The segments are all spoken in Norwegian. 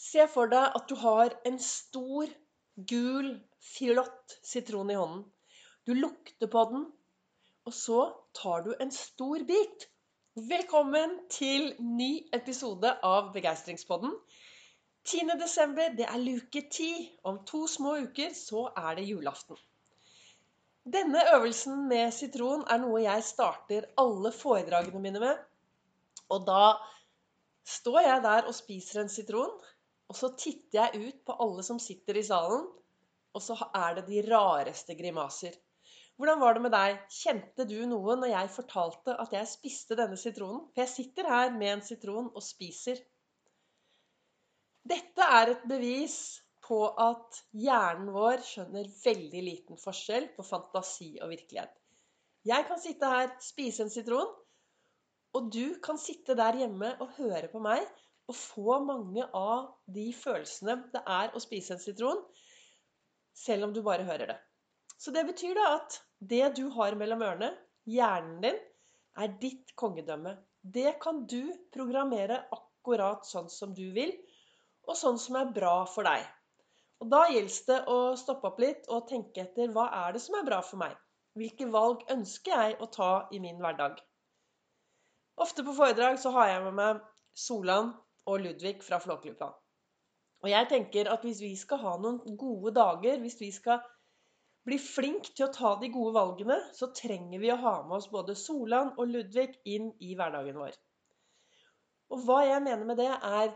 Se for deg at du har en stor, gul, flott sitron i hånden. Du lukter på den, og så tar du en stor bit. Velkommen til ny episode av Begeistringspodden. 10. desember, det er luke 10. Om to små uker så er det julaften. Denne øvelsen med sitron er noe jeg starter alle foredragene mine med. Og da står jeg der og spiser en sitron. Og så titter jeg ut på alle som sitter i salen, og så er det de rareste grimaser. Hvordan var det med deg? Kjente du noe når jeg fortalte at jeg spiste denne sitronen? For jeg sitter her med en sitron og spiser. Dette er et bevis på at hjernen vår skjønner veldig liten forskjell på fantasi og virkelighet. Jeg kan sitte her, spise en sitron, og du kan sitte der hjemme og høre på meg å få mange av de følelsene det er å spise en sitron, selv om du bare hører det. Så det betyr da at det du har mellom ørene, hjernen din, er ditt kongedømme. Det kan du programmere akkurat sånn som du vil, og sånn som er bra for deg. Og Da gjelder det å stoppe opp litt og tenke etter hva er det som er bra for meg? Hvilke valg ønsker jeg å ta i min hverdag? Ofte på foredrag så har jeg med meg Solan og Ludvig fra Flåklypa. Og jeg tenker at hvis vi skal ha noen gode dager, hvis vi skal bli flink til å ta de gode valgene, så trenger vi å ha med oss både Solan og Ludvig inn i hverdagen vår. Og hva jeg mener med det, er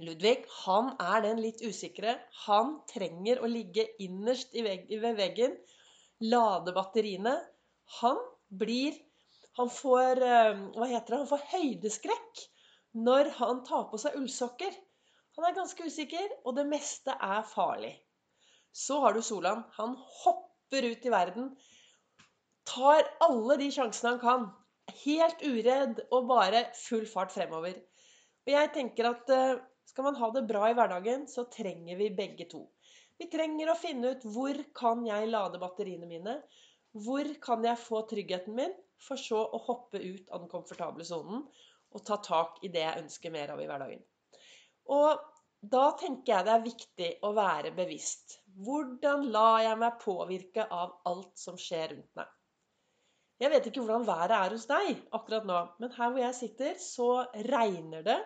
Ludvig han er den litt usikre. Han trenger å ligge innerst ved veggen, lade batteriene. Han blir Han får eh, Hva heter det? Han får høydeskrekk når han tar på seg ullsokker. Han er ganske usikker, og det meste er farlig. Så har du Solan. Han hopper ut i verden. Tar alle de sjansene han kan. Helt uredd og bare full fart fremover. Og jeg tenker at eh, skal man ha det bra i hverdagen, så trenger vi begge to. Vi trenger å finne ut hvor kan jeg lade batteriene mine? Hvor kan jeg få tryggheten min? For så å hoppe ut av den komfortable sonen og ta tak i det jeg ønsker mer av i hverdagen. Og da tenker jeg det er viktig å være bevisst. Hvordan lar jeg meg påvirke av alt som skjer rundt meg? Jeg vet ikke hvordan været er hos deg akkurat nå, men her hvor jeg sitter, så regner det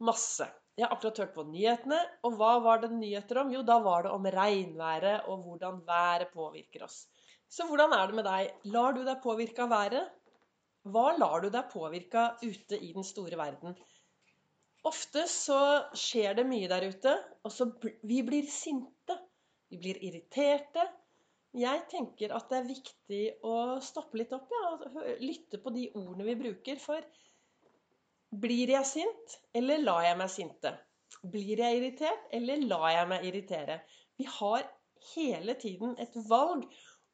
masse. Jeg har akkurat hørt på nyhetene, og hva var det nyheter om? Jo, da var det om regnværet og hvordan været påvirker oss. Så hvordan er det med deg? Lar du deg påvirke av været? Hva lar du deg påvirke ute i den store verden? Ofte så skjer det mye der ute, og så vi blir sinte. Vi blir irriterte. Jeg tenker at det er viktig å stoppe litt opp ja, og lytte på de ordene vi bruker. For blir jeg sint, eller lar jeg meg sinte? Blir jeg irritert, eller lar jeg meg irritere? Vi har hele tiden et valg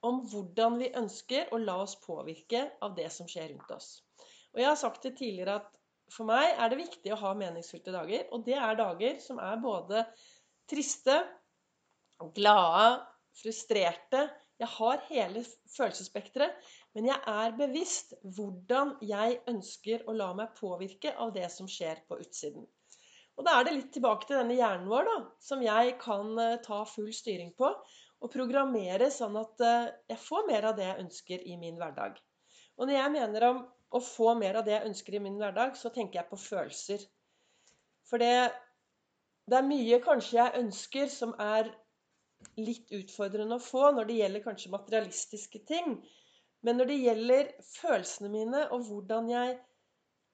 om hvordan vi ønsker å la oss påvirke av det som skjer rundt oss. Og jeg har sagt det tidligere at for meg er det viktig å ha meningsfylte dager. Og det er dager som er både triste, glade, frustrerte. Jeg har hele følelsesspekteret. Men jeg er bevisst hvordan jeg ønsker å la meg påvirke av det som skjer på utsiden. Og da er det litt tilbake til denne hjernen vår, da, som jeg kan eh, ta full styring på og programmere sånn at eh, jeg får mer av det jeg ønsker i min hverdag. Og når jeg mener om å få mer av det jeg ønsker i min hverdag, så tenker jeg på følelser. For det, det er mye kanskje jeg ønsker som er litt utfordrende å få når det gjelder kanskje materialistiske ting. Men når det gjelder følelsene mine og hvordan jeg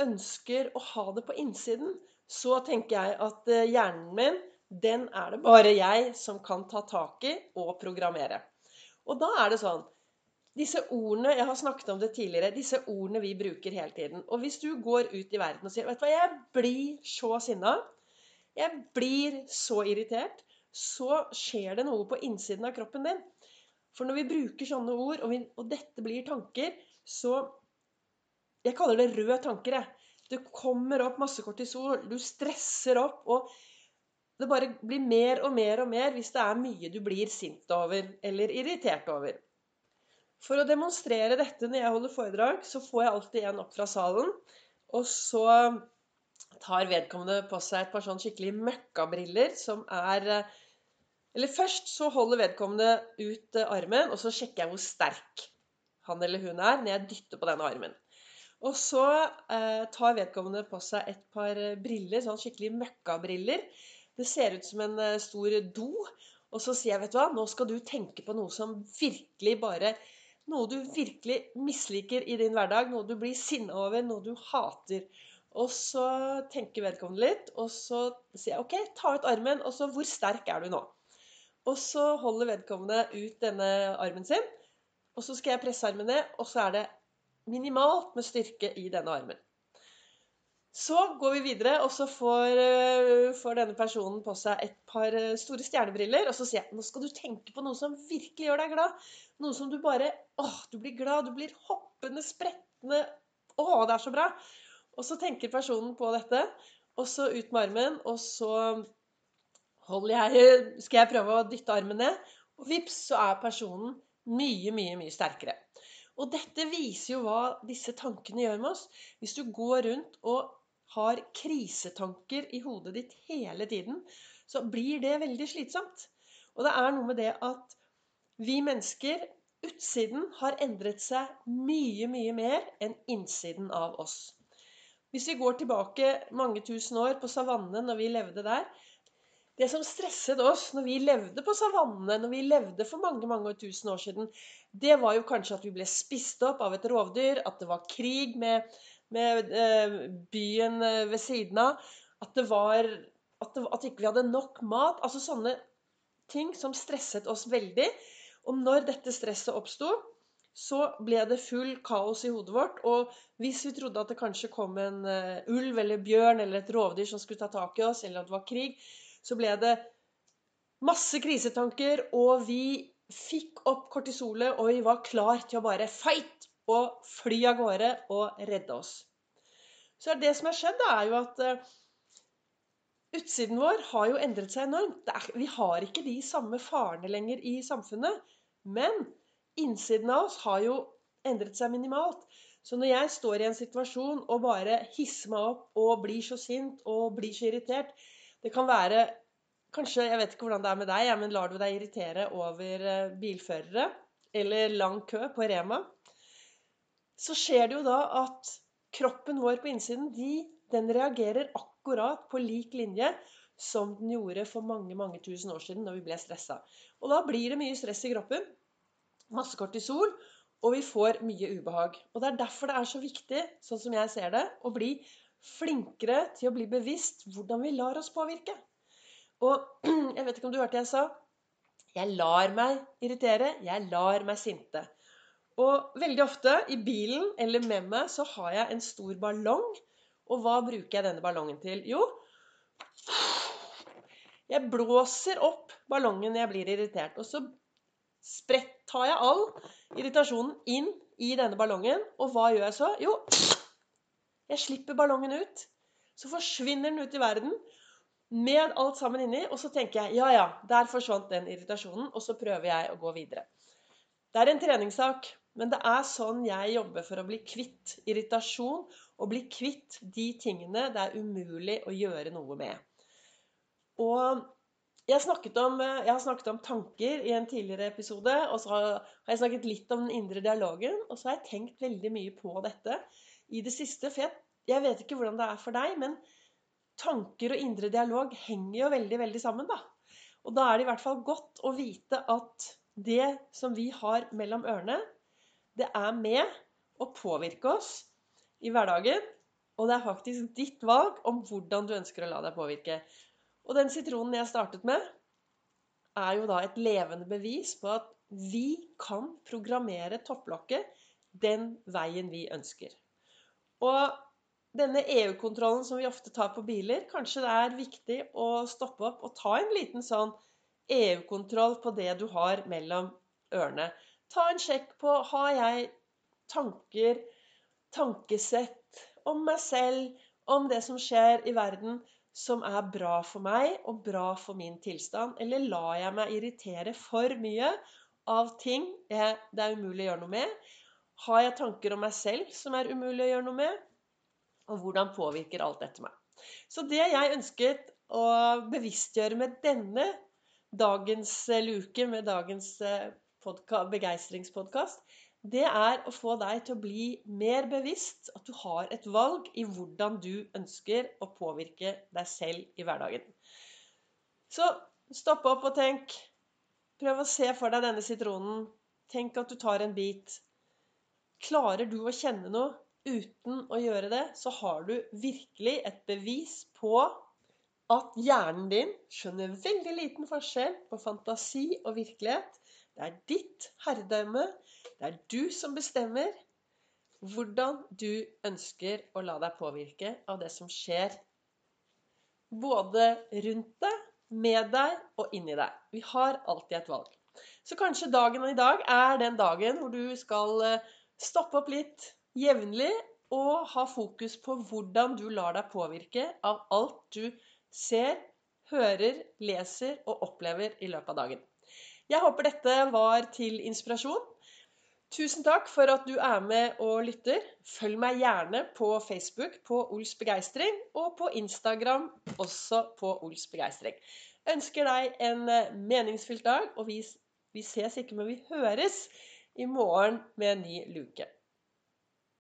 ønsker å ha det på innsiden, så tenker jeg at eh, hjernen min den er det bare jeg som kan ta tak i og programmere. Og da er det sånn Disse ordene Jeg har snakket om det tidligere. Disse ordene vi bruker hele tiden. Og hvis du går ut i verden og sier Vet du hva, jeg blir så sinna. Jeg blir så irritert. Så skjer det noe på innsiden av kroppen din. For når vi bruker sånne ord, og, vi, og dette blir tanker, så Jeg kaller det røde tanker, jeg. Det kommer opp masse kortisol. Du stresser opp. og det bare blir mer og mer og mer hvis det er mye du blir sint over eller irritert over. For å demonstrere dette når jeg holder foredrag, så får jeg alltid en opp fra salen. Og så tar vedkommende på seg et par sånn skikkelig møkkabriller som er Eller først så holder vedkommende ut eh, armen, og så sjekker jeg hvor sterk han eller hun er når jeg dytter på denne armen. Og så eh, tar vedkommende på seg et par briller, sånn skikkelig møkkabriller. Det ser ut som en eh, stor do. Og så sier jeg, vet du hva, nå skal du tenke på noe som virkelig bare Noe du virkelig misliker i din hverdag. Noe du blir sinna over. Noe du hater. Og så tenker vedkommende litt, og så sier jeg OK, ta ut armen. Og så hvor sterk er du nå? Og så holder vedkommende ut denne armen sin. Og så skal jeg presse armen ned, og så er det minimalt med styrke i denne armen. Så går vi videre, og så får, eh, får, denne personen på seg et par eh, store stjernebriller. Og så sier jeg nå skal du tenke på noe som virkelig gjør deg glad. Noe som du bare åh, du blir glad, du blir hoppende, sprettende. Å, det er så bra. Og så tenker personen på dette, og så ut med armen, og så jeg, skal jeg prøve å dytte armen ned, og vips, så er personen mye, mye, mye sterkere. Og dette viser jo hva disse tankene gjør med oss. Hvis du går rundt og har krisetanker i hodet ditt hele tiden, så blir det veldig slitsomt. Og det er noe med det at vi mennesker, utsiden, har endret seg mye, mye mer enn innsiden av oss. Hvis vi går tilbake mange tusen år på savannen når vi levde der Det som stresset oss når vi levde på savannene, når vi levde for mange mange tusen år siden, det var jo kanskje at vi ble spist opp av et rovdyr, at det var krig med, med eh, byen eh, ved siden av, at det var at, det, at ikke vi hadde nok mat. Altså sånne ting som stresset oss veldig. Og når dette stresset oppsto, så ble det full kaos i hodet vårt. Og hvis vi trodde at det kanskje kom en uh, ulv eller bjørn eller et rovdyr som skulle ta tak i oss, eller at det var krig, så ble det masse krisetanker, og vi fikk opp kortisolet, og vi var klar til å bare fight og fly av gårde og redde oss. Så det som har skjedd, er jo at uh, utsiden vår har jo endret seg enormt. Vi har ikke de samme farene lenger i samfunnet. Men innsiden av oss har jo endret seg minimalt. Så når jeg står i en situasjon og bare hisser meg opp og blir så sint og blir så irritert Det kan være Kanskje, Jeg vet ikke hvordan det er med deg, men lar du deg irritere over eh, bilførere eller lang kø på Rema, så skjer det jo da at kroppen vår på innsiden de, den reagerer akkurat på lik linje som den gjorde for mange mange tusen år siden da vi ble stressa. Og da blir det mye stress i kroppen masse kortisol, og vi får mye ubehag. Og Det er derfor det er så viktig, sånn som jeg ser det, å bli flinkere til å bli bevisst hvordan vi lar oss påvirke. Og jeg vet ikke om du hørte jeg sa jeg lar meg irritere, jeg lar meg sinte. Og veldig ofte i bilen eller med meg så har jeg en stor ballong. Og hva bruker jeg denne ballongen til? Jo, jeg blåser opp ballongen når jeg blir irritert. Og så Sprett tar jeg all irritasjonen inn i denne ballongen. Og hva gjør jeg så? Jo, jeg slipper ballongen ut. Så forsvinner den ut i verden med alt sammen inni. Og så tenker jeg ja, ja, der forsvant den irritasjonen. Og så prøver jeg å gå videre. Det er en treningssak. Men det er sånn jeg jobber for å bli kvitt irritasjon og bli kvitt de tingene det er umulig å gjøre noe med. Og jeg, om, jeg, har snakket om tanker i en tidligere episode, og så har jeg snakket litt om den indre dialogen. Og så har jeg tenkt veldig mye på dette i det siste. For jeg, jeg vet ikke hvordan det er for deg, men tanker og indre dialog henger jo veldig, veldig sammen, da. Og da er det i hvert fall godt å vite at det som vi har mellom ørene, det er med å påvirke oss i hverdagen. Og det er faktisk ditt valg om hvordan du ønsker å la deg påvirke. Og den sitronen jeg startet med, er jo da et levende bevis på at vi kan programmere topplokket den veien vi ønsker. Og denne EU-kontrollen som vi ofte tar på biler, kanskje det er viktig å stoppe opp og ta en liten sånn EU-kontroll på det du har mellom ørene. Ta en sjekk på har jeg tanker, tankesett om meg selv, om det som skjer i verden, som er bra for meg og bra for min tilstand? Eller lar jeg meg irritere for mye av ting jeg, det er umulig å gjøre noe med? Har jeg tanker om meg selv som er umulig å gjøre noe med? Og hvordan påvirker alt dette meg? Så det jeg ønsket å bevisstgjøre med denne dagens eh, luke, med dagens eh, begeistringspodkast, det er å få deg til å bli mer bevisst, at du har et valg i hvordan du ønsker å påvirke deg selv i hverdagen. Så stopp opp og tenk. Prøv å se for deg denne sitronen. Tenk at du tar en bit. Klarer du å kjenne noe uten å gjøre det, så har du virkelig et bevis på at hjernen din skjønner veldig liten forskjell på fantasi og virkelighet. Det er ditt herredømme. Det er du som bestemmer hvordan du ønsker å la deg påvirke av det som skjer både rundt deg, med deg og inni deg. Vi har alltid et valg. Så kanskje dagen i dag er den dagen hvor du skal eh, stoppe opp litt jevnlig og ha fokus på hvordan du lar deg påvirke av alt du ser, hører, leser og opplever i løpet av dagen. Jeg håper dette var til inspirasjon. Tusen takk for at du er med og lytter. Følg meg gjerne på Facebook på Ols begeistring, og på Instagram også på Ols begeistring. Ønsker deg en meningsfylt dag, og vi, vi ses ikke, men vi høres i morgen med en ny luke.